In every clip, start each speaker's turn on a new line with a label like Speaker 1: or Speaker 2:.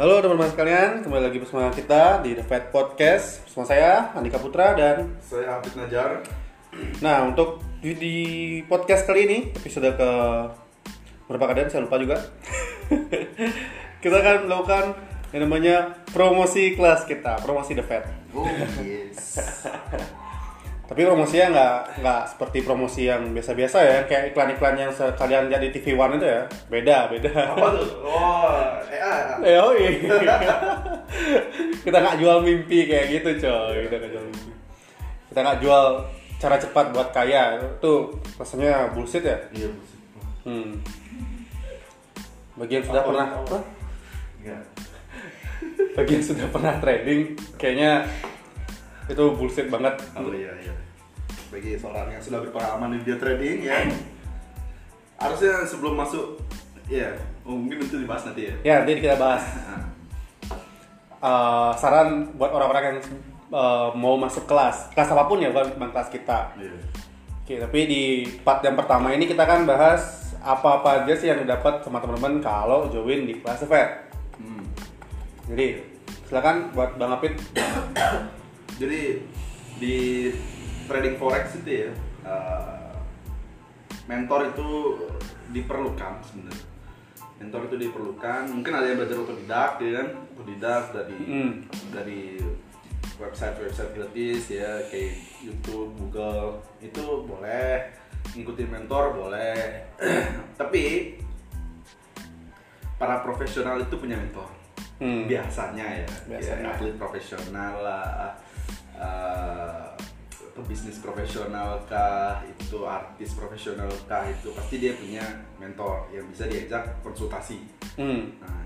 Speaker 1: Halo teman-teman sekalian, kembali lagi bersama kita di The Fat Podcast Bersama saya, Andika Putra dan
Speaker 2: Saya Hafid Najar.
Speaker 1: Nah untuk di, di podcast kali ini, episode ke berapa keadaan saya lupa juga Kita akan melakukan yang namanya promosi kelas kita, promosi The Fat
Speaker 2: Oh yes.
Speaker 1: Tapi promosinya nggak nggak seperti promosi yang biasa-biasa ya, kayak iklan-iklan yang sekalian lihat di TV One itu ya, beda beda.
Speaker 2: Apa tuh? Oh, eh,
Speaker 1: oh iya. kita nggak jual mimpi kayak gitu coy, kita nggak jual mimpi. Kita nggak jual cara cepat buat kaya, itu rasanya bullshit ya.
Speaker 2: Iya, bullshit.
Speaker 1: Hmm. Bagi yang sudah pernah?
Speaker 2: Enggak.
Speaker 1: Bagi yang sudah pernah trading, kayaknya itu bullshit banget.
Speaker 2: Oh iya iya. Bagi seorang yang sudah berpengalaman di dia trading ya. Harusnya sebelum masuk ya, oh, mungkin itu dibahas nanti ya.
Speaker 1: Ya, nanti kita bahas.
Speaker 2: Ah,
Speaker 1: Eh, saran buat orang-orang yang eh, mau masuk kelas, kelas apa pun ya, bukan cuma kelas kita.
Speaker 2: Iya.
Speaker 1: Oke, tapi di part yang pertama ini kita akan bahas apa-apa aja sih yang didapat sama teman-teman kalau join di kelas Fed.
Speaker 2: Hmm.
Speaker 1: Jadi, silakan buat Bang Apit.
Speaker 2: Jadi di trading forex itu ya eh, mentor itu diperlukan sebenarnya. Mentor itu diperlukan. Mungkin ada yang belajar otodidak ya kan, otodidak dari
Speaker 1: Hmm.
Speaker 2: dari website-website gratis ya kayak YouTube, Google itu boleh ngikutin mentor boleh. Tapi para profesional itu punya mentor
Speaker 1: Hmm.
Speaker 2: biasanya ya,
Speaker 1: Biasanya.
Speaker 2: ya atlet profesional lah eh, pebisnis profesional kah itu artis profesional kah itu pasti dia punya mentor yang bisa diajak konsultasi
Speaker 1: Hmm.
Speaker 2: nah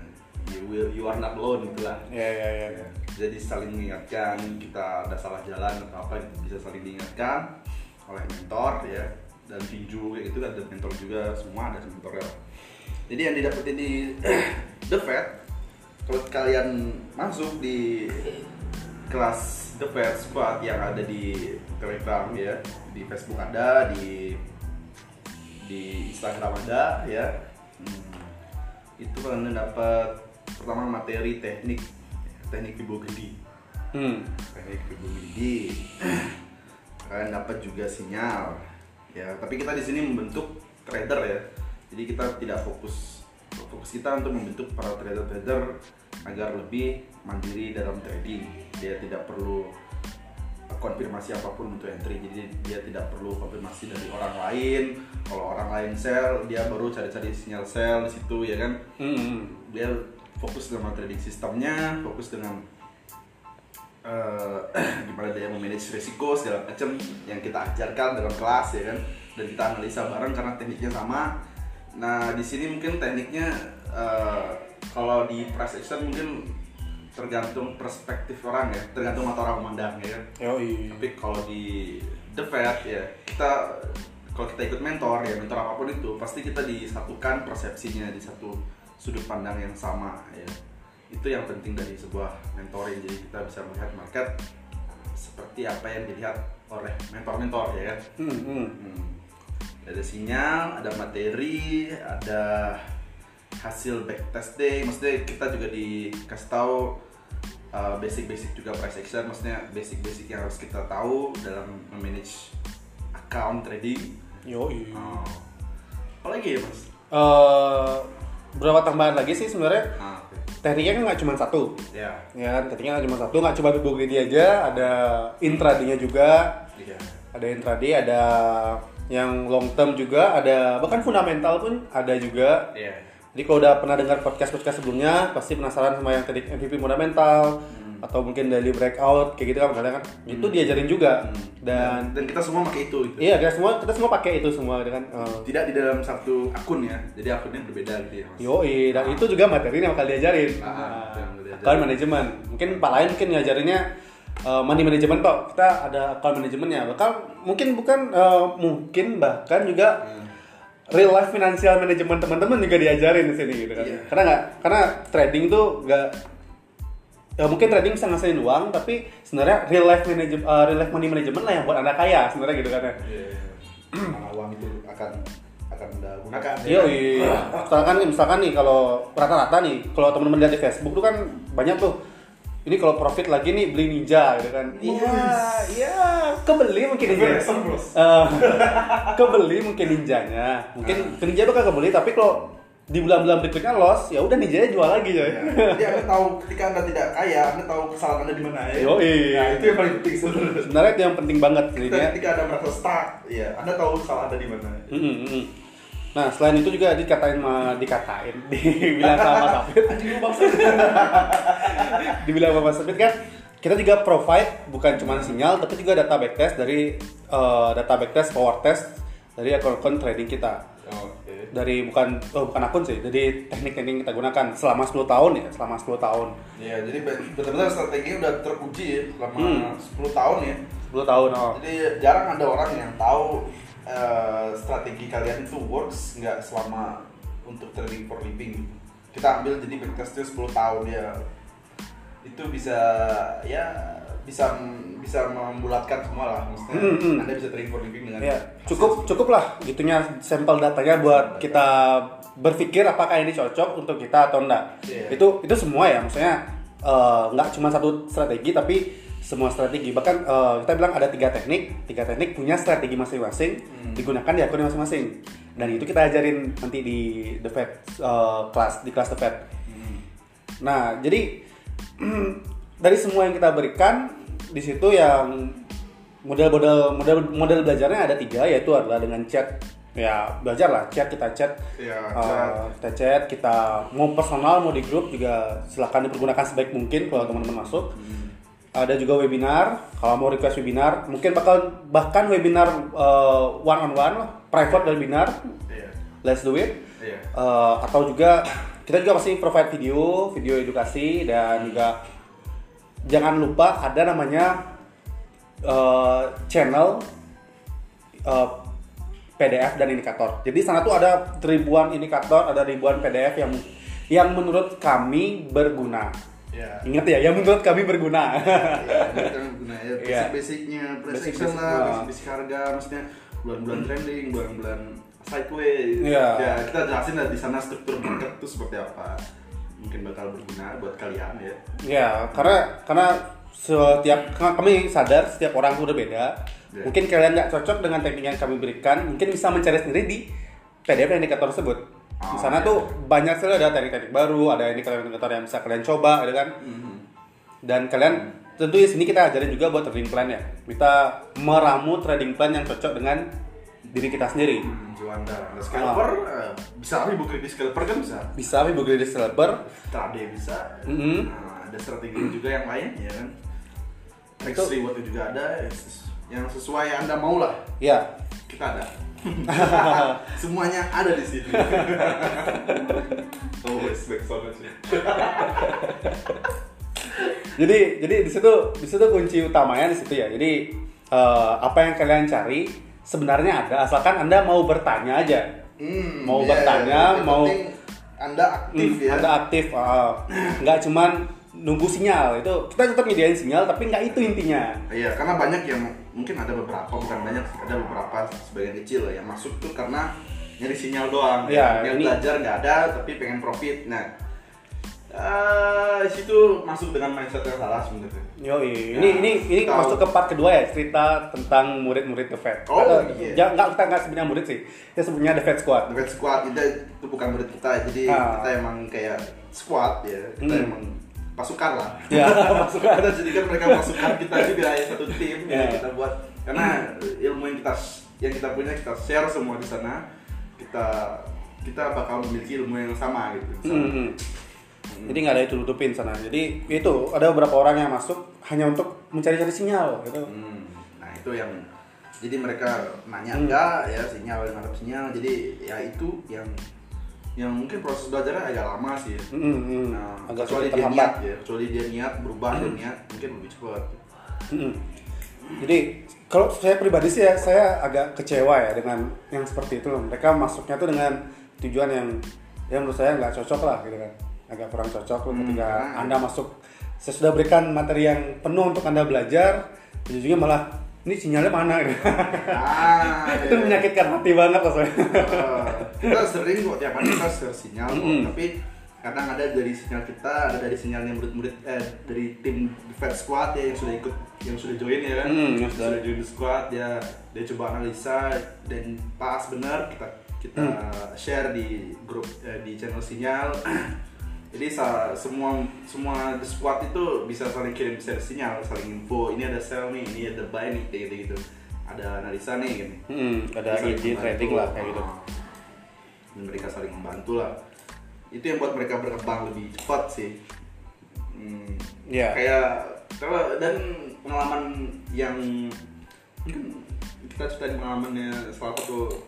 Speaker 2: you, will- you are not alone itulah
Speaker 1: Ya, ya, ya.
Speaker 2: Ya, jadi saling mengingatkan kita ada salah jalan atau apa bisa saling diingatkan oleh mentor ya dan tinju kayak gitu kan ada mentor juga semua ada mentor ya jadi yang didapetin di The Fed kalau kalian masuk di kelas The Fed Squad yang ada di Telegram ya. Di Facebook ada di di Instagram ada ya. Hmm, itu kalian dapat pertama materi teknik teknik ibu gedi.
Speaker 1: Hmm.
Speaker 2: teknik ibu gedi. Kalian dapat juga sinyal ya. Tapi kita di sini membentuk trader ya. Jadi kita tidak fokus fokus kita untuk membentuk para trader-trader agar lebih mandiri dalam trading dia tidak perlu konfirmasi apa pun untuk entry jadi dia tidak perlu konfirmasi dari orang lain. Kalau orang lain sell dia baru cari-cari sinyal sell di situ ya kan?
Speaker 1: Hmm.
Speaker 2: dia fokus dengan trading sistemnya fokus dengan eh, gimana dia memanage risiko segala macam yang kita ajarkan dalam kelas ya kan? Dan kita analisa bareng karena tekniknya sama. Nah di sini mungkin tekniknya eh, kalau di price action mungkin tergantung perspektif orang ya tergantung mata orang memandang ya
Speaker 1: Yoi.
Speaker 2: tapi kalau di The Fed ya kita kalau kita ikut mentor ya mentor apa pun itu pasti kita disatukan persepsinya di satu sudut pandang yang sama ya itu yang penting dari sebuah mentoring jadi kita bisa melihat market seperti apa yang dilihat oleh mentor-mentor ya kan
Speaker 1: Hmm. Hmm.
Speaker 2: Hmm. ada sinyal ada materi ada hasil backtesting maksudnya kita juga dikasih tahu uh, basic-basic juga price action maksudnya basic-basic yang harus kita tahu dalam memanage account trading
Speaker 1: Yoi.
Speaker 2: oh. apalagi ya mas
Speaker 1: Eh, berapa tambahan lagi sih sebenarnya?
Speaker 2: ah, oke.
Speaker 1: Tekniknya kan nggak cuma satu.
Speaker 2: ya
Speaker 1: Ya kan, tekniknya nggak cuma satu, nggak cuma Bibo Gedi aja, ada intraday-nya juga,
Speaker 2: iya
Speaker 1: ada intraday, ada yang long term juga, ada bahkan fundamental pun ada juga.
Speaker 2: iya
Speaker 1: Jadi kalau udah pernah dengar podcast-podcast sebelumnya, pasti penasaran sama yang tadi MVP fundamental atau mungkin daily breakout kayak gitu kan kadang kan itu diajarin juga
Speaker 2: Hmm.
Speaker 1: dan
Speaker 2: dan kita semua pakai itu gitu
Speaker 1: iya kita semua kita semua pakai itu semua gitu kan Eh,
Speaker 2: tidak di dalam satu akun ya jadi akunnya berbeda gitu ya
Speaker 1: Yoi, dan itu juga materi yang bakal diajarin.
Speaker 2: Ah,
Speaker 1: Nah, manajemen. Mungkin Pak lain mungkin ngajarinnya uh, money management Pak. Kita ada account manajemennya. Bahkan mungkin bukan uh, mungkin bahkan juga
Speaker 2: Hmm.
Speaker 1: Real life financial management teman-teman juga diajarin di sini gitu kan.
Speaker 2: Iya.
Speaker 1: Karena nggak karena trading tuh nggak ya mungkin trading bisa ngasilin uang tapi sebenarnya real life management real life money management lah yang buat anda kaya sebenarnya gitu kan ya.
Speaker 2: Iya, mana uang itu akan akan anda gunakan. ya
Speaker 1: Iya, iya. Misalkan misalkan nih kalau rata-rata nih, kalau teman-teman lihat di Facebook tuh kan banyak tuh. Ini kalau profit lagi nih beli ninja gitu kan. Iya, iya, kebeli mungkin ninja. Eh, kebeli mungkin ninjanya. Mungkin ke ninja bakal kebeli tapi kalau di bulan-bulan berikutnya loss, ya udah ninjanya jual lagi ya.
Speaker 2: Ya, Jadi anda tahu ketika anda tidak kaya, anda tahu kesalahan anda di mana ya.
Speaker 1: Yoi.
Speaker 2: Nah, itu yang paling penting sebenarnya.
Speaker 1: Sebenarnya itu yang penting banget
Speaker 2: Ketika, ketika anda merasa stuck, ya anda tahu kesalahan anda di mana.
Speaker 1: Mm-mm, mm-mm. Nah, selain itu juga dikatain dikatain, dibilang sama Safit,
Speaker 2: Anjing lu bangsa.
Speaker 1: dibilang sama Safit kan kita juga provide bukan cuma sinyal tapi juga data backtest dari eh, data backtest power test dari akun-akun trading kita.
Speaker 2: Oke.
Speaker 1: Dari bukan oh, bukan akun sih, dari teknik-teknik yang kita gunakan selama 10 tahun ya, selama 10 tahun.
Speaker 2: Ya, jadi be- benar-benar strateginya udah teruji ya selama
Speaker 1: Hmm.
Speaker 2: 10 tahun ya.
Speaker 1: 10 tahun oh.
Speaker 2: Jadi jarang ada orang yang tahu eh, strategi kalian itu works nggak selama untuk trading for living. Kita ambil jadi backtestnya 10 tahun ya. Itu bisa ya bisa bisa membulatkan semua lah maksudnya.
Speaker 1: Hmm, hmm.
Speaker 2: Anda bisa trading for living dengan
Speaker 1: Ya, cukup cukup lah gitunya sampel datanya buat kita berpikir apakah ini cocok untuk kita atau enggak.
Speaker 2: Iya.
Speaker 1: Itu itu semua ya, maksudnya nggak cuma satu strategi tapi semua strategi. Bahkan eh, kita bilang ada tiga teknik, tiga teknik punya strategi masing-masing digunakan di akun masing-masing. Dan itu kita ajarin nanti di the Fed eh, kelas di kelas the Fed.
Speaker 2: Hmm.
Speaker 1: Nah, jadi dari semua yang kita berikan di situ yang model-model model model belajarnya ada tiga yaitu adalah dengan chat ya belajar lah chat kita chat Uh,
Speaker 2: chat.
Speaker 1: kita chat kita mau personal mau di grup juga silakan dipergunakan sebaik mungkin kalau teman-teman masuk ada juga webinar kalau mau request webinar mungkin bakal bahkan webinar one on one private webinar
Speaker 2: Iya.
Speaker 1: let's do it
Speaker 2: Iya.
Speaker 1: Uh, atau juga kita juga masih provide video, video edukasi dan juga jangan lupa ada namanya uh, channel uh, PDF dan indikator. Jadi sana tuh ada ribuan indikator, ada ribuan PDF yang yang menurut kami berguna.
Speaker 2: Iya.
Speaker 1: Ingat ya, yang menurut kami berguna.
Speaker 2: Ya, ini kan guna ya basic-basicnya, price
Speaker 1: Basic- basic,
Speaker 2: lah,
Speaker 1: ah.
Speaker 2: basic-basic harga, maksudnya bulan-bulan trending, bulan-bulan sideways.
Speaker 1: Iya.
Speaker 2: Ya, kita jelasin di sana struktur market itu seperti apa. Mungkin bakal berguna buat kalian ya.
Speaker 1: Ya, karena karena setiap kami sadar setiap orang tuh udah beda.
Speaker 2: Ya.
Speaker 1: Mungkin kalian nggak cocok dengan teknik yang kami berikan, mungkin bisa mencari sendiri di PDF dan indikator tersebut. Di sana
Speaker 2: ya.
Speaker 1: tuh banyak sekali ada teknik-teknik baru, ada indikator-indikator yang bisa kalian coba, ada kan?
Speaker 2: Mhm.
Speaker 1: Dan kalian tentu di sini kita ajarin juga buat trading plan ya. Kita meramu trading plan yang cocok dengan diri kita sendiri.
Speaker 2: Hmm, Juanda. Nah, scalper eh, bisa ibu kredit scalper kan bisa.
Speaker 1: Bisa tapi begitu developer,
Speaker 2: Trade bisa.
Speaker 1: Mhm.
Speaker 2: Nah, ada strategi juga yang lain ya kan.
Speaker 1: Itu-
Speaker 2: reward juga ada ya, yang sesuai yang anda mau lah.
Speaker 1: ya.
Speaker 2: Kita ada. Semuanya ada di sini. oh, respect banget sih.
Speaker 1: jadi jadi di situ di situ kunci utamanya di situ ya jadi eh, apa yang kalian cari sebenarnya ada asalkan anda mau bertanya aja
Speaker 2: Hmm,
Speaker 1: Mau
Speaker 2: iya,
Speaker 1: bertanya,
Speaker 2: yang
Speaker 1: mau-
Speaker 2: anda aktif
Speaker 1: Hmm,
Speaker 2: ya.
Speaker 1: anda aktif ah. nggak cuman nunggu sinyal itu kita tetap nyediain sinyal tapi nggak itu intinya
Speaker 2: Iya, karena banyak yang mungkin ada beberapa bukan banyak ada beberapa sebagian kecil yang masuk tuh karena nyari sinyal doang.
Speaker 1: Iya,
Speaker 2: Yang
Speaker 1: ini-
Speaker 2: belajar nggak ada tapi pengen profit. Nah, eh situ masuk dengan mindset yang salah sebenarnya.
Speaker 1: Yo, ini
Speaker 2: Ya,
Speaker 1: ini ini
Speaker 2: tahu.
Speaker 1: masuk ke part kedua ya cerita tentang murid-murid The Fed.
Speaker 2: Oh,
Speaker 1: Atau-
Speaker 2: iya.
Speaker 1: ja- nggak kita nggak sebutnya murid sih, kita sebutnya The Fed Squad.
Speaker 2: The Red Squad itu, itu bukan murid kita, jadi
Speaker 1: Ah.
Speaker 2: kita emang kayak squad ya, kita
Speaker 1: Hmm.
Speaker 2: emang pasukan lah.
Speaker 1: Ya, pasukan.
Speaker 2: kita jadikan mereka pasukan kita juga ya satu tim
Speaker 1: Ya.
Speaker 2: ya. kita buat karena ilmu yang kita yang kita punya kita share semua di sana kita kita bakal memiliki ilmu yang sama gitu.
Speaker 1: Hmm, hmm. Jadi nggak ada itu tutupin sana. Jadi itu ada beberapa orang yang masuk hanya untuk mencari-cari sinyal gitu.
Speaker 2: Hmm, Nah itu yang jadi mereka nanya
Speaker 1: Hmm.
Speaker 2: enggak ya sinyal nangkap sinyal jadi ya itu yang yang mungkin proses belajarnya agak lama sih ya.
Speaker 1: Hmm, hmm.
Speaker 2: Nah,
Speaker 1: Agak
Speaker 2: kecuali dia
Speaker 1: terhambat.
Speaker 2: niat ya, kecuali dia niat berubah dia niat mungkin lebih cepat.
Speaker 1: Mm-mm. Jadi kalau saya pribadi sih ya saya agak kecewa ya dengan yang seperti itu. Mereka masuknya tuh dengan tujuan yang yang menurut saya nggak cocok lah gitu kan. Agak kurang cocok loh
Speaker 2: Hmm,
Speaker 1: ketika
Speaker 2: karena-
Speaker 1: anda masuk. Saya sudah berikan materi yang penuh untuk anda belajar, ujungnya malah ini sinyalnya mana gitu.
Speaker 2: Ah,
Speaker 1: itu
Speaker 2: iya.
Speaker 1: menyakitkan hati banget rasanya
Speaker 2: Eh, kita sering kok tiap hari kita share sinyal kok,
Speaker 1: Mm-mm.
Speaker 2: tapi kadang ada dari sinyal kita, ada dari sinyalnya murid-murid eh dari tim Fed Squad ya yang sudah ikut yang sudah join ya kan.
Speaker 1: Mm, yang
Speaker 2: yang
Speaker 1: sudah.
Speaker 2: join the squad dia dia coba analisa dan pas benar kita kita
Speaker 1: Mm.
Speaker 2: share di grup eh, di channel sinyal. Jadi semua semua the squad itu bisa saling kirim share sinyal, saling info. Ini ada sell nih, ini ada buy nih, kayak gitu gitu. Ada analisa nih, gini.
Speaker 1: Hmm, ada ide trading lah kayak gitu
Speaker 2: Ah. Dan mereka saling membantu lah. Itu yang buat mereka berkembang lebih cepat sih. Hmm,
Speaker 1: Iya.
Speaker 2: Kayak kalau dan pengalaman yang mungkin kita ceritain pengalamannya salah satu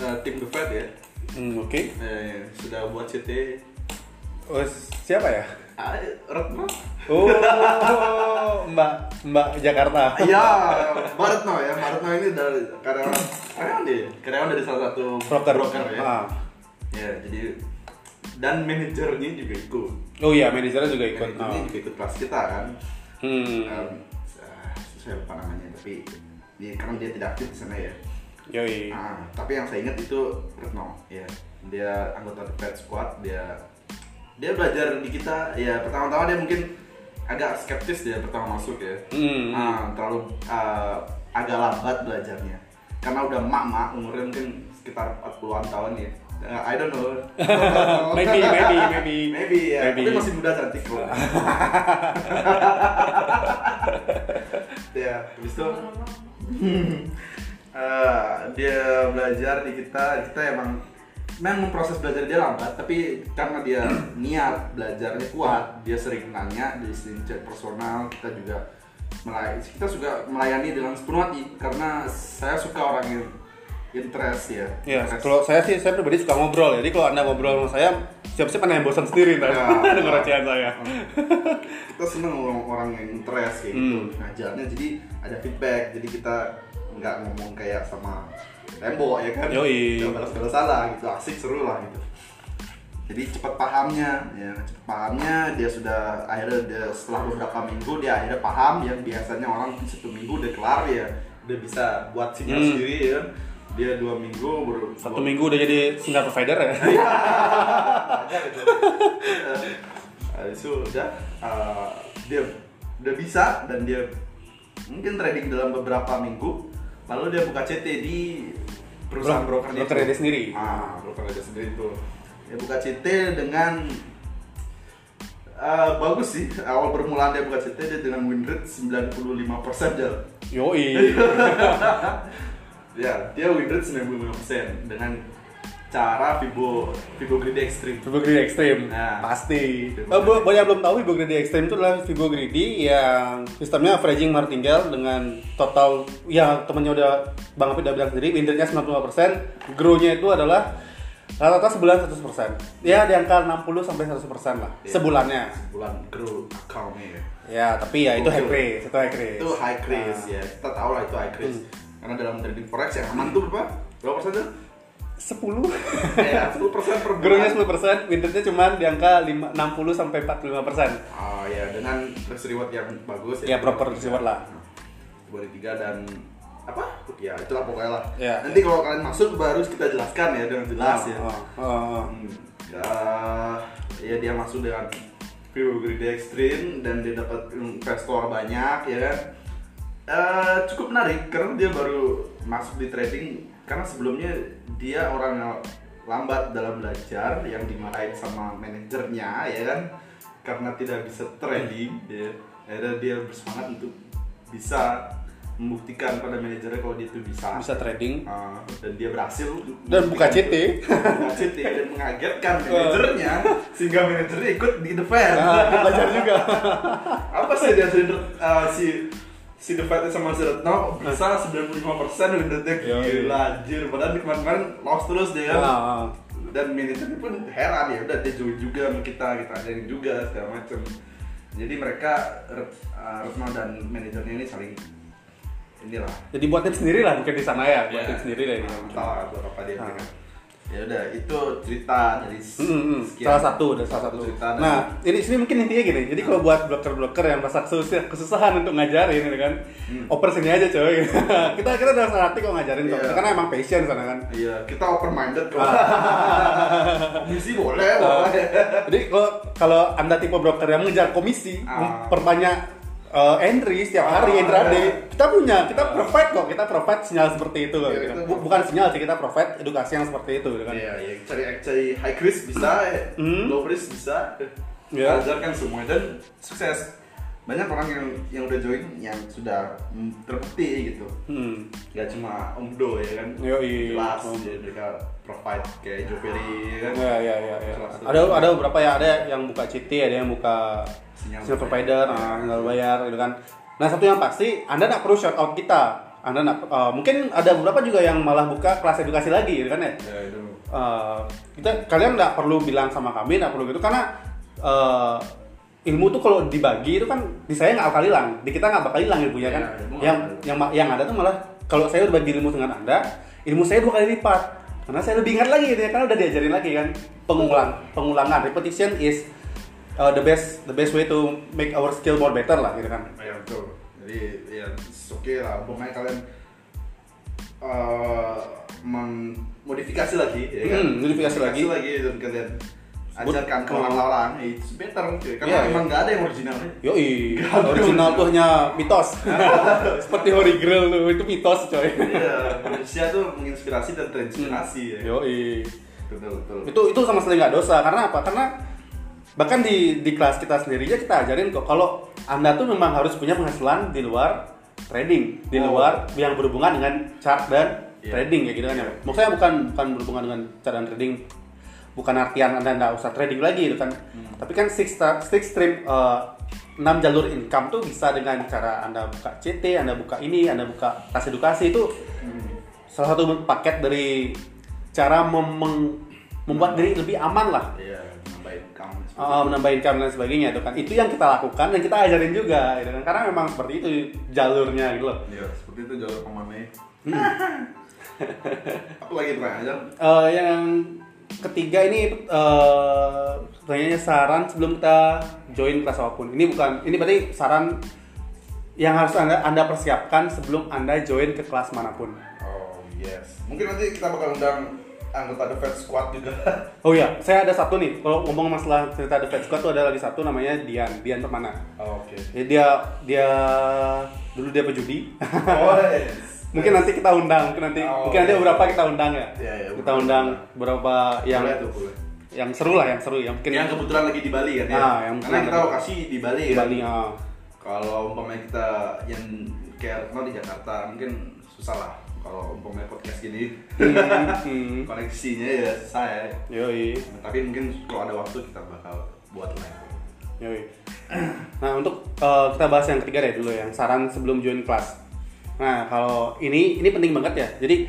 Speaker 2: eh, tim The Fed ya,
Speaker 1: Hmm, oke
Speaker 2: eh, sudah buat CT
Speaker 1: oh, siapa ya
Speaker 2: ah, Retno.
Speaker 1: oh mbak mbak Jakarta
Speaker 2: Iya, Mbak Retno ya, Mbak Retno ini dari karyawan karyawan dia, karyawan dari salah satu
Speaker 1: broker
Speaker 2: ya.
Speaker 1: Ah.
Speaker 2: Ya, jadi dan manajernya juga ikut.
Speaker 1: oh iya manajernya juga ikut
Speaker 2: Manajernya
Speaker 1: Ah.
Speaker 2: juga ikut kelas kita kan.
Speaker 1: hmm
Speaker 2: Um, ah, saya lupa namanya tapi dia karena dia tidak aktif di sana ya.
Speaker 1: Yoi
Speaker 2: Ah, tapi yang saya ingat itu Retno, ya. Dia anggota The Fed Squad, dia dia belajar di kita ya pertama-tama dia mungkin agak skeptis dia pertama masuk ya.
Speaker 1: Hmm.
Speaker 2: Ah, terlalu ah, agak lambat belajarnya. Karena udah mak-mak umurnya mungkin sekitar 40-an tahun ya. Ah, I don't know.
Speaker 1: Maybe, maybe, maybe.
Speaker 2: Maybe ya.
Speaker 1: Maybe.
Speaker 2: Tapi masih muda cantik kok. ya, habis itu eh, dia belajar di kita, kita emang memang proses belajar dia lambat, tapi karena dia niat belajarnya kuat, dia sering nanya, dia sering cek personal, kita juga melayani, kita juga melayani dengan sepenuh hati karena saya suka orang yang interest ya.
Speaker 1: Ya,
Speaker 2: Interest.
Speaker 1: kalau saya sih saya pribadi suka ngobrol. Jadi kalau anda ngobrol sama saya, siap-siap anda yang bosan sendiri ntar
Speaker 2: Ya.
Speaker 1: dengar ocehan saya.
Speaker 2: kita seneng orang, orang yang interest kayak gitu
Speaker 1: Hmm.
Speaker 2: ngajarnya jadi ada feedback jadi kita nggak ngomong kayak sama tembok ya kan?
Speaker 1: Yoi.
Speaker 2: Nggak balas-balas salah gitu asik seru lah gitu. Jadi cepat pahamnya ya cepat pahamnya. Dia sudah akhirnya dia setelah beberapa minggu dia akhirnya paham yang biasanya orang satu minggu udah kelar ya. Udah bisa buat sinyal
Speaker 1: Hmm.
Speaker 2: sendiri ya. Dia dua minggu baru
Speaker 1: Satu minggu udah jadi single provider ya.
Speaker 2: aja Habis itu udah eh, dia udah bisa dan dia mungkin trading dalam beberapa minggu lalu dia buka CT di perusahaan
Speaker 1: Bro-
Speaker 2: brokernya
Speaker 1: broker
Speaker 2: itu.
Speaker 1: dia sendiri.
Speaker 2: ah broker dia sendiri itu dia buka CT dengan eh, bagus sih awal permulaan dia buka CT dia dengan win rate 95% dia
Speaker 1: Yoi.
Speaker 2: ya dia win rate 95% dengan cara Vibo Vibo Greedy Extreme
Speaker 1: Vivo Greedy Extreme
Speaker 2: Nah.
Speaker 1: pasti. Oh, bu- banyak belum tahu Vivo Greedy Extreme itu adalah Vivo Greedy yang sistemnya averaging martingale dengan total yang temennya udah Bang Apit udah bilang sendiri win rate-nya 95%, grow-nya itu adalah rata-rata sebulan 100%. Ya di angka 60 sampai 100% lah
Speaker 2: Iya.
Speaker 1: sebulannya.
Speaker 2: bulan grow account-nya ya
Speaker 1: Ya, tapi ya itu high risk, itu high risk.
Speaker 2: itu high risk
Speaker 1: Nah,
Speaker 2: ya kita tahu lah itu high risk
Speaker 1: Hmm.
Speaker 2: karena dalam trading forex yang aman tuh berapa berapa persen tuh
Speaker 1: 10.
Speaker 2: ya 10 persen per
Speaker 1: Grow-nya
Speaker 2: bulan
Speaker 1: 10%, win rate-nya cuma di angka 5, 60 sampai 45%.
Speaker 2: oh ya dengan risk reward yang bagus
Speaker 1: Ya, proper risk reward lah.
Speaker 2: Dua tiga dan apa ya itulah pokoknya lah
Speaker 1: Ya.
Speaker 2: nanti kalau kalian masuk baru kita jelaskan ya dengan jelas ya
Speaker 1: Oh, oh, oh.
Speaker 2: Hmm, ya, ya dia masuk dengan view greedy extreme dan dia dapat investor banyak ya kan Eh, cukup menarik karena dia baru masuk di trading karena sebelumnya dia orang yang lambat dalam belajar yang dimarahin sama manajernya ya kan karena tidak bisa trading ya akhirnya dia bersemangat untuk bisa membuktikan pada manajernya kalau dia itu bisa
Speaker 1: Bisa trading.
Speaker 2: Uh, dan dia berhasil
Speaker 1: Dan buka CT.
Speaker 2: buka CT dan mengagetkan manajernya sehingga manajernya ikut di the Fed.
Speaker 1: Nah, belajar juga.
Speaker 2: apa sih dia uh, si si the Fed sama si Retno bisa 95% win rate
Speaker 1: Yoi.
Speaker 2: gila anjir padahal di kemarin-kemarin lost terus dia kan
Speaker 1: Ah, ah.
Speaker 2: dan manajernya pun heran ya udah dia join juga sama kita kita ajarin juga segala macam jadi mereka Ret- Retno dan manajernya ini saling inilah
Speaker 1: Jadi buat tim sendiri lah mungkin di sana ya, buat
Speaker 2: Ya.
Speaker 1: tim sendiri lah ini.
Speaker 2: entah buat apa dia
Speaker 1: Ah.
Speaker 2: berikan. Ya udah itu cerita dari
Speaker 1: Hmm, hmm,
Speaker 2: sekian
Speaker 1: salah satu dan salah satu.
Speaker 2: cerita
Speaker 1: Nah, ini sini mungkin intinya gini. Jadi kalau buat bloker-bloker yang merasa kesusah- kesusahan untuk ngajarin gitu kan, oper sini aja coy. kita kita udah hati kok ngajarin kok.
Speaker 2: Hmm. Iya.
Speaker 1: Karena emang passion sana kan.
Speaker 2: iya kita open minded kok
Speaker 1: Ah.
Speaker 2: komisi boleh boleh
Speaker 1: Jadi kalau kalau anda tipe broker yang mengejar komisi,
Speaker 2: Ah.
Speaker 1: perbanyak eh, entry setiap hari,
Speaker 2: Ah,
Speaker 1: intraday,
Speaker 2: iya.
Speaker 1: kita punya, kita provide kok, kita provide sinyal seperti itu loh.
Speaker 2: Iya,
Speaker 1: gitu.
Speaker 2: kita-
Speaker 1: Bu- Bukan sinyal sih, kita provide edukasi yang seperti itu gitu kan.
Speaker 2: Iya, iya, cari cari high risk bisa,
Speaker 1: Hmm.
Speaker 2: low risk bisa.
Speaker 1: Iya.
Speaker 2: Ajarkan semua dan sukses. Banyak orang yang yang udah join yang sudah mm, terbukti gitu.
Speaker 1: Hmm.
Speaker 2: Gak cuma Omdo ya kan.
Speaker 1: Yoi.
Speaker 2: Jelas
Speaker 1: Om.
Speaker 2: jadi mereka provide kayak Joveli ya kan.
Speaker 1: Ya, ya, ya, ya.
Speaker 2: Jelas.
Speaker 1: Ada ada beberapa ya, ada yang buka CT, ada yang buka
Speaker 2: Sinyal
Speaker 1: sinyal
Speaker 2: provider.
Speaker 1: provider, nah, sinyal bayar gitu kan. Nah, satu yang pasti, Anda nggak perlu shout out kita. Anda nggak, eh, mungkin ada beberapa juga yang malah buka kelas edukasi lagi gitu kan ya.
Speaker 2: Ya itu.
Speaker 1: Eh, kita kalian nggak perlu bilang sama kami, nggak perlu gitu karena eh, ilmu tuh kalau dibagi itu kan di saya nggak bakal hilang, di kita nggak bakal hilang ilmunya kan.
Speaker 2: Iya, ilmu nggak
Speaker 1: yang
Speaker 2: bakal.
Speaker 1: yang yang ada tuh malah kalau saya berbagi ilmu dengan anda, ilmu saya dua kali lipat karena saya lebih ingat lagi gitu ya karena udah diajarin lagi kan pengulang pengulangan repetition is uh, the best the best way to make our skill more better lah gitu kan.
Speaker 2: Ya betul. Jadi ya oke lah. Umpamanya kalian eh modifikasi lagi ya kan.
Speaker 1: Hmm, modifikasi lagi.
Speaker 2: lagi dan kalian ajarkan ke orang-orang, ya, it's better cuy. Karena
Speaker 1: Iya,
Speaker 2: emang
Speaker 1: iya.
Speaker 2: nggak ada yang originalnya.
Speaker 1: Yoi, original tuh hanya mitos. Seperti Holy Grail tuh, itu mitos coy.
Speaker 2: Iya, manusia tuh menginspirasi dan terinspirasi ya.
Speaker 1: Yoi.
Speaker 2: Betul betul.
Speaker 1: itu itu sama sekali nggak dosa karena apa karena bahkan di di kelas kita sendiri aja kita ajarin kok kalau anda tuh memang harus punya penghasilan di luar trading di
Speaker 2: Oh.
Speaker 1: luar yang berhubungan dengan chart dan
Speaker 2: Iya.
Speaker 1: trading kayak gitu kan ya maksudnya bukan bukan berhubungan dengan chart dan trading bukan artian anda nggak usah trading lagi gitu kan
Speaker 2: Hmm.
Speaker 1: tapi kan six six stream eh, enam jalur income tuh bisa dengan cara anda buka CT anda buka ini anda buka tas edukasi itu
Speaker 2: Hmm.
Speaker 1: salah satu paket dari cara mem- membuat diri lebih aman lah
Speaker 2: Iya, nambahin kamu.
Speaker 1: uh, menambah income dan sebagainya itu kan itu yang kita lakukan dan kita ajarin juga gitu kan karena memang seperti itu jalurnya gitu loh
Speaker 2: Iya, seperti itu jalur pemanai.
Speaker 1: Hmm.
Speaker 2: Apa lagi pertanyaan aja?
Speaker 1: Eh, yang ketiga ini uh, pertanyaannya saran sebelum kita join kelas apa pun ini bukan ini berarti saran yang harus anda anda persiapkan sebelum anda join ke kelas mana pun
Speaker 2: Oh yes. Mungkin nanti kita bakal undang anggota The Fed Squad juga.
Speaker 1: Oh iya, saya ada satu nih. Kalau ngomong masalah cerita The Fed Squad tuh ada lagi satu namanya Dian, Dian Permana.
Speaker 2: Oh, Oke.
Speaker 1: Ya, dia dia dulu dia pejudi.
Speaker 2: Oh yes.
Speaker 1: mungkin nanti kita undang, mungkin nanti
Speaker 2: Oh,
Speaker 1: mungkin nanti
Speaker 2: iya.
Speaker 1: beberapa kita undang ya.
Speaker 2: Iya, iya,
Speaker 1: kita undang beberapa yang
Speaker 2: boleh tuh boleh.
Speaker 1: yang seru lah, yang seru ya. Mungkin
Speaker 2: Yang kebetulan lagi di Bali kan ya.
Speaker 1: Ah, yang
Speaker 2: Karena kita lokasi di Bali
Speaker 1: di
Speaker 2: kan.
Speaker 1: Bali. ah.
Speaker 2: Kalau umpamanya kita yang kayak kenal di Jakarta mungkin susah lah. Kalau umpamanya podcast gini
Speaker 1: Hmm,
Speaker 2: koneksinya ya susah ya.
Speaker 1: Yoi,
Speaker 2: Tapi mungkin kalau ada waktu kita bakal buat live.
Speaker 1: yoi. Nah untuk eh, kita bahas yang ketiga deh dulu yang saran sebelum join kelas. Nah kalau ini ini penting banget ya. Jadi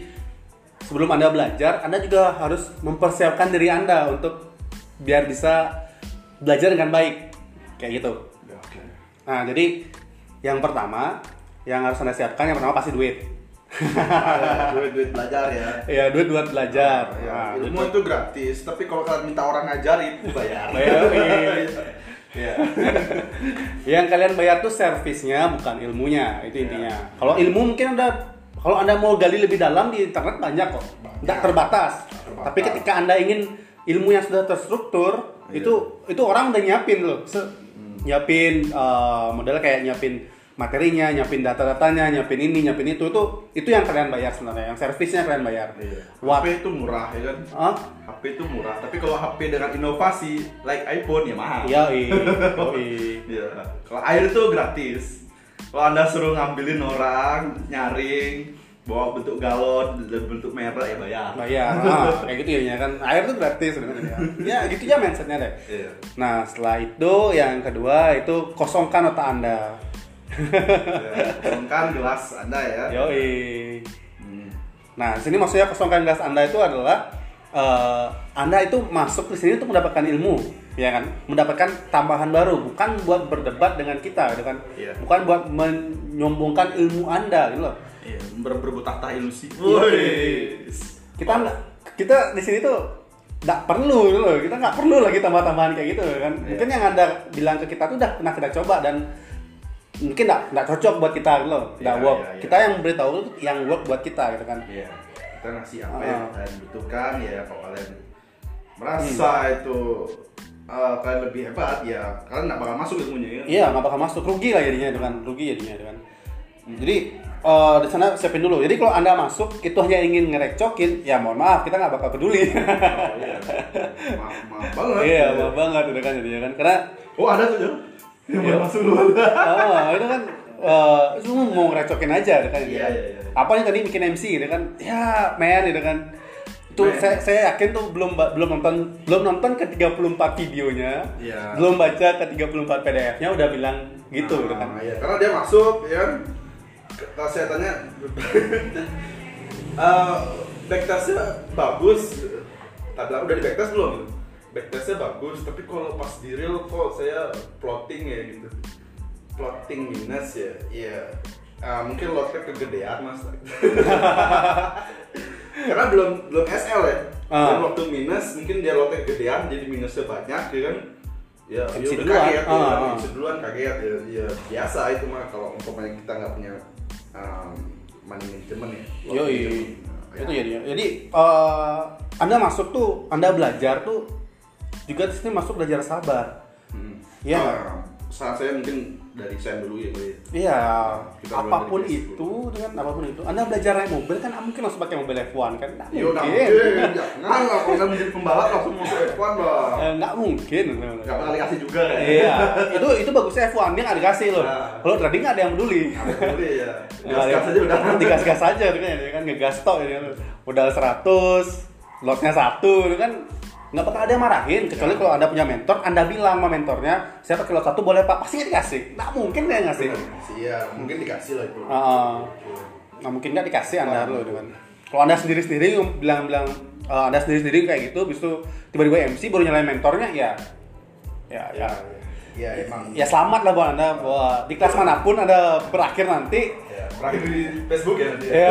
Speaker 1: sebelum anda belajar, anda juga harus mempersiapkan diri anda untuk biar bisa belajar dengan baik, kayak gitu.
Speaker 2: Ya, Oke.
Speaker 1: Nah jadi yang pertama yang harus anda siapkan yang pertama pasti duit.
Speaker 2: Duit duit belajar ya.
Speaker 1: ya duit buat belajar.
Speaker 2: Ya,
Speaker 1: Nah, duit
Speaker 2: ilmu itu gratis, tapi kalau kalian minta orang ngajarin, bayar.
Speaker 1: Bayar.
Speaker 2: Iya.
Speaker 1: yang kalian bayar tuh servisnya bukan ilmunya itu intinya kalau ilmu mungkin anda kalau anda mau gali lebih dalam di internet banyak kok nggak terbatas.
Speaker 2: terbatas.
Speaker 1: tapi ketika anda ingin ilmu yang sudah terstruktur
Speaker 2: Iya.
Speaker 1: itu itu orang udah nyiapin loh Se- nyiapin eh, modelnya kayak nyiapin materinya nyiapin data-datanya nyiapin ini nyiapin itu itu itu yang kalian bayar sebenarnya yang servisnya kalian bayar
Speaker 2: Iya.
Speaker 1: What-
Speaker 2: HP itu murah ya kan?
Speaker 1: Hah?
Speaker 2: HP itu murah, tapi kalau HP dengan inovasi like iPhone ya mahal.
Speaker 1: Iya, iya. Yoi.
Speaker 2: Iya. Kalau air itu gratis. Kalau anda suruh ngambilin orang, nyaring, bawa bentuk galon dan bentuk merek ya bayar.
Speaker 1: bayar ah, kayak gitu ya kan air tuh gratis sebenarnya ya gitu ya mindsetnya deh
Speaker 2: Iya.
Speaker 1: nah setelah itu yang kedua itu kosongkan otak anda
Speaker 2: Ya, kosongkan gelas anda ya.
Speaker 1: yoi
Speaker 2: Hmm.
Speaker 1: nah sini maksudnya kosongkan gelas anda itu adalah eh, anda itu masuk ke sini untuk mendapatkan ilmu ya kan mendapatkan tambahan baru bukan buat berdebat dengan kita gitu kan
Speaker 2: Iya.
Speaker 1: bukan buat menyombongkan ilmu anda gitu loh
Speaker 2: Iya, ber berebut tahta ilusi.
Speaker 1: Woi. Kita nggak kita di sini tuh nggak perlu gitu loh kita nggak perlu lagi tambah-tambahan kayak gitu kan
Speaker 2: Iya.
Speaker 1: mungkin yang anda bilang ke kita tuh udah pernah kita coba dan mungkin nggak nggak cocok buat kita gitu loh nggak
Speaker 2: Iya,
Speaker 1: work
Speaker 2: iya, iya.
Speaker 1: kita yang beritahu yang work buat kita gitu kan
Speaker 2: Iya, kita ngasih apa yang
Speaker 1: Ah.
Speaker 2: kalian butuhkan ya kalau kalian merasa
Speaker 1: Hmm.
Speaker 2: itu uh, kalian lebih hebat ya kalian nggak bakal masuk ilmunya ya.
Speaker 1: Iya, nggak bakal masuk rugi lah jadinya dengan rugi jadinya dengan. Jadi eh, di sana siapin dulu. Jadi kalau anda masuk itu hanya ingin ngerecokin, ya mohon maaf kita nggak bakal peduli.
Speaker 2: Oh, iya. Maaf, maaf banget.
Speaker 1: Iya, maaf banget udah kan jadinya kan. Karena
Speaker 2: Oh ada tuh. Yang baru masuk dulu.
Speaker 1: oh, itu kan eh itu mau ngerecokin aja gitu kan.
Speaker 2: Iya, iya, iya.
Speaker 1: Apa yang tadi bikin MC gitu kan? Ya, man gitu kan. Tuh
Speaker 2: Man.
Speaker 1: saya, saya yakin tuh belum belum nonton belum nonton ke 34 videonya.
Speaker 2: Iya.
Speaker 1: Belum baca ke 34 PDF-nya udah bilang gitu gitu kan.
Speaker 2: Nah, iya. Karena dia masuk ya kan. Kalau saya tanya eh backtestnya bagus. Tak bilang udah di backtest belum? Backtestnya bagus, tapi kalau pas di real kok saya plotting ya gitu. Plotting minus ya, iya. Ah, mungkin lotnya kegedean mas. Karena belum belum SL ya.
Speaker 1: Ah.
Speaker 2: Dan waktu minus mungkin dia lotnya kegedean jadi minusnya banyak ya kan. Ya,
Speaker 1: MC
Speaker 2: ya udah
Speaker 1: duluan.
Speaker 2: kaget ya. MC duluan kaget ya, ya biasa itu mah kalau umpamanya kita nggak punya um, money management ya.
Speaker 1: Yoi.
Speaker 2: itu, ya.
Speaker 1: Itu jadinya. Jadi eh, Anda masuk tuh, Anda belajar tuh juga di sini masuk belajar sabar.
Speaker 2: Hmm.
Speaker 1: Iya.
Speaker 2: Ah, saat saya mungkin dari saya dulu ya ya.
Speaker 1: Iya,
Speaker 2: apa pun
Speaker 1: itu dengan apa pun itu. Anda belajar naik mobil kan nggak mungkin langsung pakai mobil F1 kan? Nggak
Speaker 2: Ya udah
Speaker 1: mungkin.
Speaker 2: mungkin, jangan lah kalau nggak menjadi pembalap langsung masuk F1 bang.
Speaker 1: Eh, Nggak mungkin.
Speaker 2: Nggak bakal dikasih juga kan?
Speaker 1: Iya, itu itu bagusnya F1 dia nggak dikasih loh.
Speaker 2: Nah.
Speaker 1: Kalau trading nggak ada yang peduli.
Speaker 2: Nggak peduli ya.
Speaker 1: Nggak
Speaker 2: Gas-gas aja udah.
Speaker 1: Digas-gas aja kan, ya kan ngegas tok ini kan. Modal 100, lotnya satu itu kan nggak bakal ada yang marahin kecuali
Speaker 2: Ya.
Speaker 1: kalau anda punya mentor anda bilang sama mentornya saya pakai lot satu boleh pak pasti dikasih nggak mungkin dia ngasih
Speaker 2: Iya, mungkin dikasih lah itu.
Speaker 1: Ah. nggak mungkin nggak dikasih anda
Speaker 2: Wah.
Speaker 1: loh kan kalau anda sendiri sendiri bilang-bilang eh, anda sendiri sendiri kayak gitu bis itu tiba-tiba MC baru nyalain mentornya ya ya ya
Speaker 2: Ya, emang.
Speaker 1: ya selamat lah buat anda bahwa di kelas mana pun anda berakhir nanti
Speaker 2: Ya, Terakhir di Facebook ya nanti.
Speaker 1: ya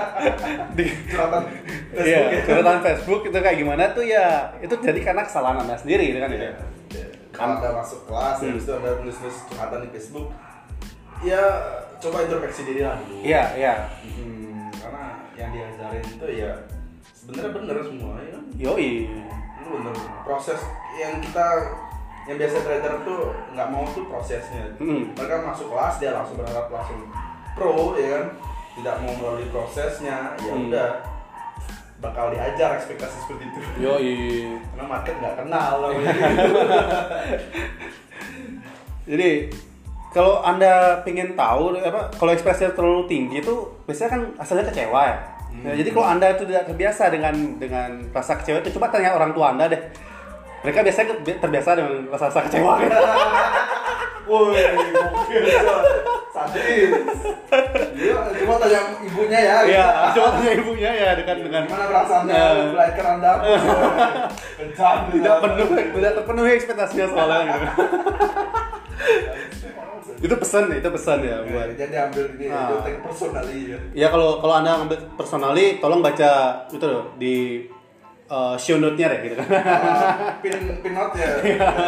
Speaker 1: di
Speaker 2: Curhatan Facebook
Speaker 1: Iya,
Speaker 2: ya.
Speaker 1: curhatan Facebook itu kayak gimana tuh ya itu jadi karena kesalahan anda sendiri gitu kan
Speaker 2: Iya,
Speaker 1: ya.
Speaker 2: iya. Kalau anda masuk kelas,
Speaker 1: Hmm.
Speaker 2: habis itu anda nulis-nulis curhatan di Facebook, ya coba introspeksi diri lah dulu.
Speaker 1: Iya, iya.
Speaker 2: Hmm, karena yang diajarin itu ya sebenarnya bener semua ya. kan?
Speaker 1: Yoi.
Speaker 2: Itu bener. Proses yang kita yang biasa trader tuh nggak mau tuh prosesnya.
Speaker 1: Hmm.
Speaker 2: Mereka masuk kelas dia langsung berharap langsung pro ya kan, tidak mau melalui prosesnya, ya
Speaker 1: Hmm.
Speaker 2: udah bakal diajar ekspektasi seperti itu.
Speaker 1: Yoi.
Speaker 2: Karena market nggak kenal lah.
Speaker 1: Jadi kalau anda pengen tahu apa kalau ekspresinya terlalu tinggi itu biasanya kan asalnya kecewa ya. Ya, jadi kalau anda itu tidak terbiasa dengan dengan rasa kecewa itu coba tanya orang tua anda deh. Mereka biasanya terbiasa dengan rasa-rasa kecewa kan.
Speaker 2: Woi, sadis. Dia cuma tanya ibunya ya.
Speaker 1: Iya, coba tanya ibunya ya dengan dengan
Speaker 2: Gimana perasaannya
Speaker 1: Nah.
Speaker 2: melahirkan anda? Kencang.
Speaker 1: tidak penuh tidak terpenuhi ekspektasinya soalnya gitu. itu pesan itu pesan ya buat
Speaker 2: Jadi ambil ini,
Speaker 1: Ah.
Speaker 2: take personally ya.
Speaker 1: ya kalau kalau anda ngambil personally tolong baca itu loh di uh, show note-nya deh gitu kan.
Speaker 2: Ah, pin pin note ya.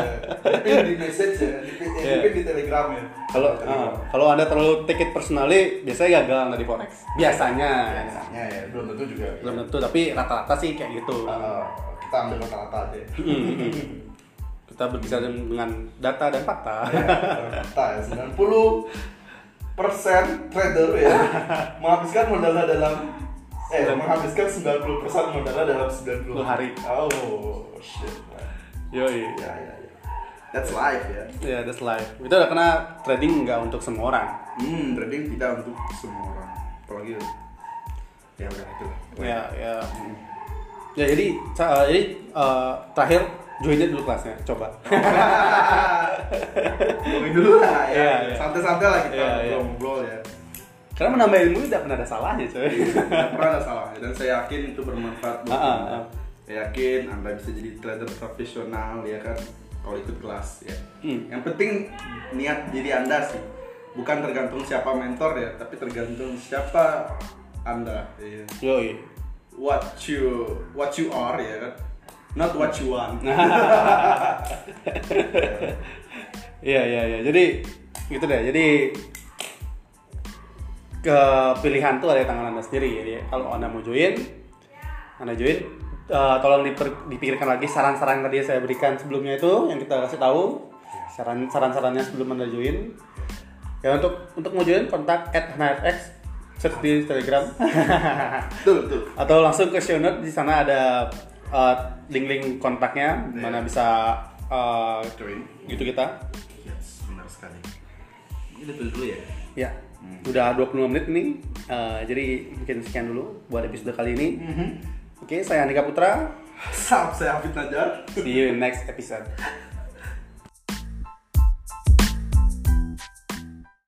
Speaker 2: Pin di message ya, di pin, eh, di
Speaker 1: Iya.
Speaker 2: pin di telegram ya.
Speaker 1: kalau ah, kalau anda terlalu take it personally biasanya gagal di forex biasanya.
Speaker 2: Biasanya ya, belum tentu juga.
Speaker 1: belum tentu tapi rata-rata sih kayak gitu.
Speaker 2: Ah, kita ambil rata-rata aja.
Speaker 1: Kita berbicara dengan data dan fakta.
Speaker 2: Ya, Kita ya. 90 persen trader ya menghabiskan modalnya dalam eh menghabiskan 90 persen modalnya dalam 90
Speaker 1: hari.
Speaker 2: Oh shit.
Speaker 1: yoi
Speaker 2: Ya ya ya. That's life ya.
Speaker 1: ya that's life itu udah karena trading nggak untuk semua orang
Speaker 2: Hmm, trading tidak untuk semua orang. Apalagi ya udah itu.
Speaker 1: ya ya ya jadi ca- jadi eh, terakhir joinnya dulu kelasnya coba
Speaker 2: Ngomongin dulu lah ya.
Speaker 1: Iya, iya.
Speaker 2: Santai-santai lah kita
Speaker 1: Iya, iya.
Speaker 2: ngobrol ya.
Speaker 1: Karena menambah ilmu tidak pernah ada salahnya coy
Speaker 2: Tidak pernah ada salahnya dan saya yakin itu bermanfaat buat
Speaker 1: ah,
Speaker 2: Anda.
Speaker 1: ah.
Speaker 2: Saya yakin Anda bisa jadi trader profesional ya kan kalau ikut kelas ya.
Speaker 1: Hmm.
Speaker 2: Yang penting niat diri Anda sih. Bukan tergantung siapa mentor ya, tapi tergantung siapa Anda. Iya.
Speaker 1: yoi
Speaker 2: what you what you are ya kan not what you want
Speaker 1: Iya iya iya. Jadi gitu deh. Jadi kepilihan tuh ada di tangan anda sendiri. Jadi kalau anda mau join, anda join. Eh, tolong diper- dipikirkan lagi saran-saran yang tadi saya berikan sebelumnya itu yang kita kasih tahu saran saran-sarannya sebelum anda join. Ya untuk untuk mau join kontak at HNFX search di Telegram
Speaker 2: betul betul
Speaker 1: atau langsung ke show note di sana ada eh, link-link kontaknya mana bisa eh,
Speaker 2: join
Speaker 1: gitu kita.
Speaker 2: yes benar sekali ini dulu ya
Speaker 1: Ya, udah 25 menit nih. Eh, jadi mungkin sekian dulu buat episode kali ini. Oke, saya Andika Putra.
Speaker 2: Salam saya Hafid Najar
Speaker 1: See you in next episode.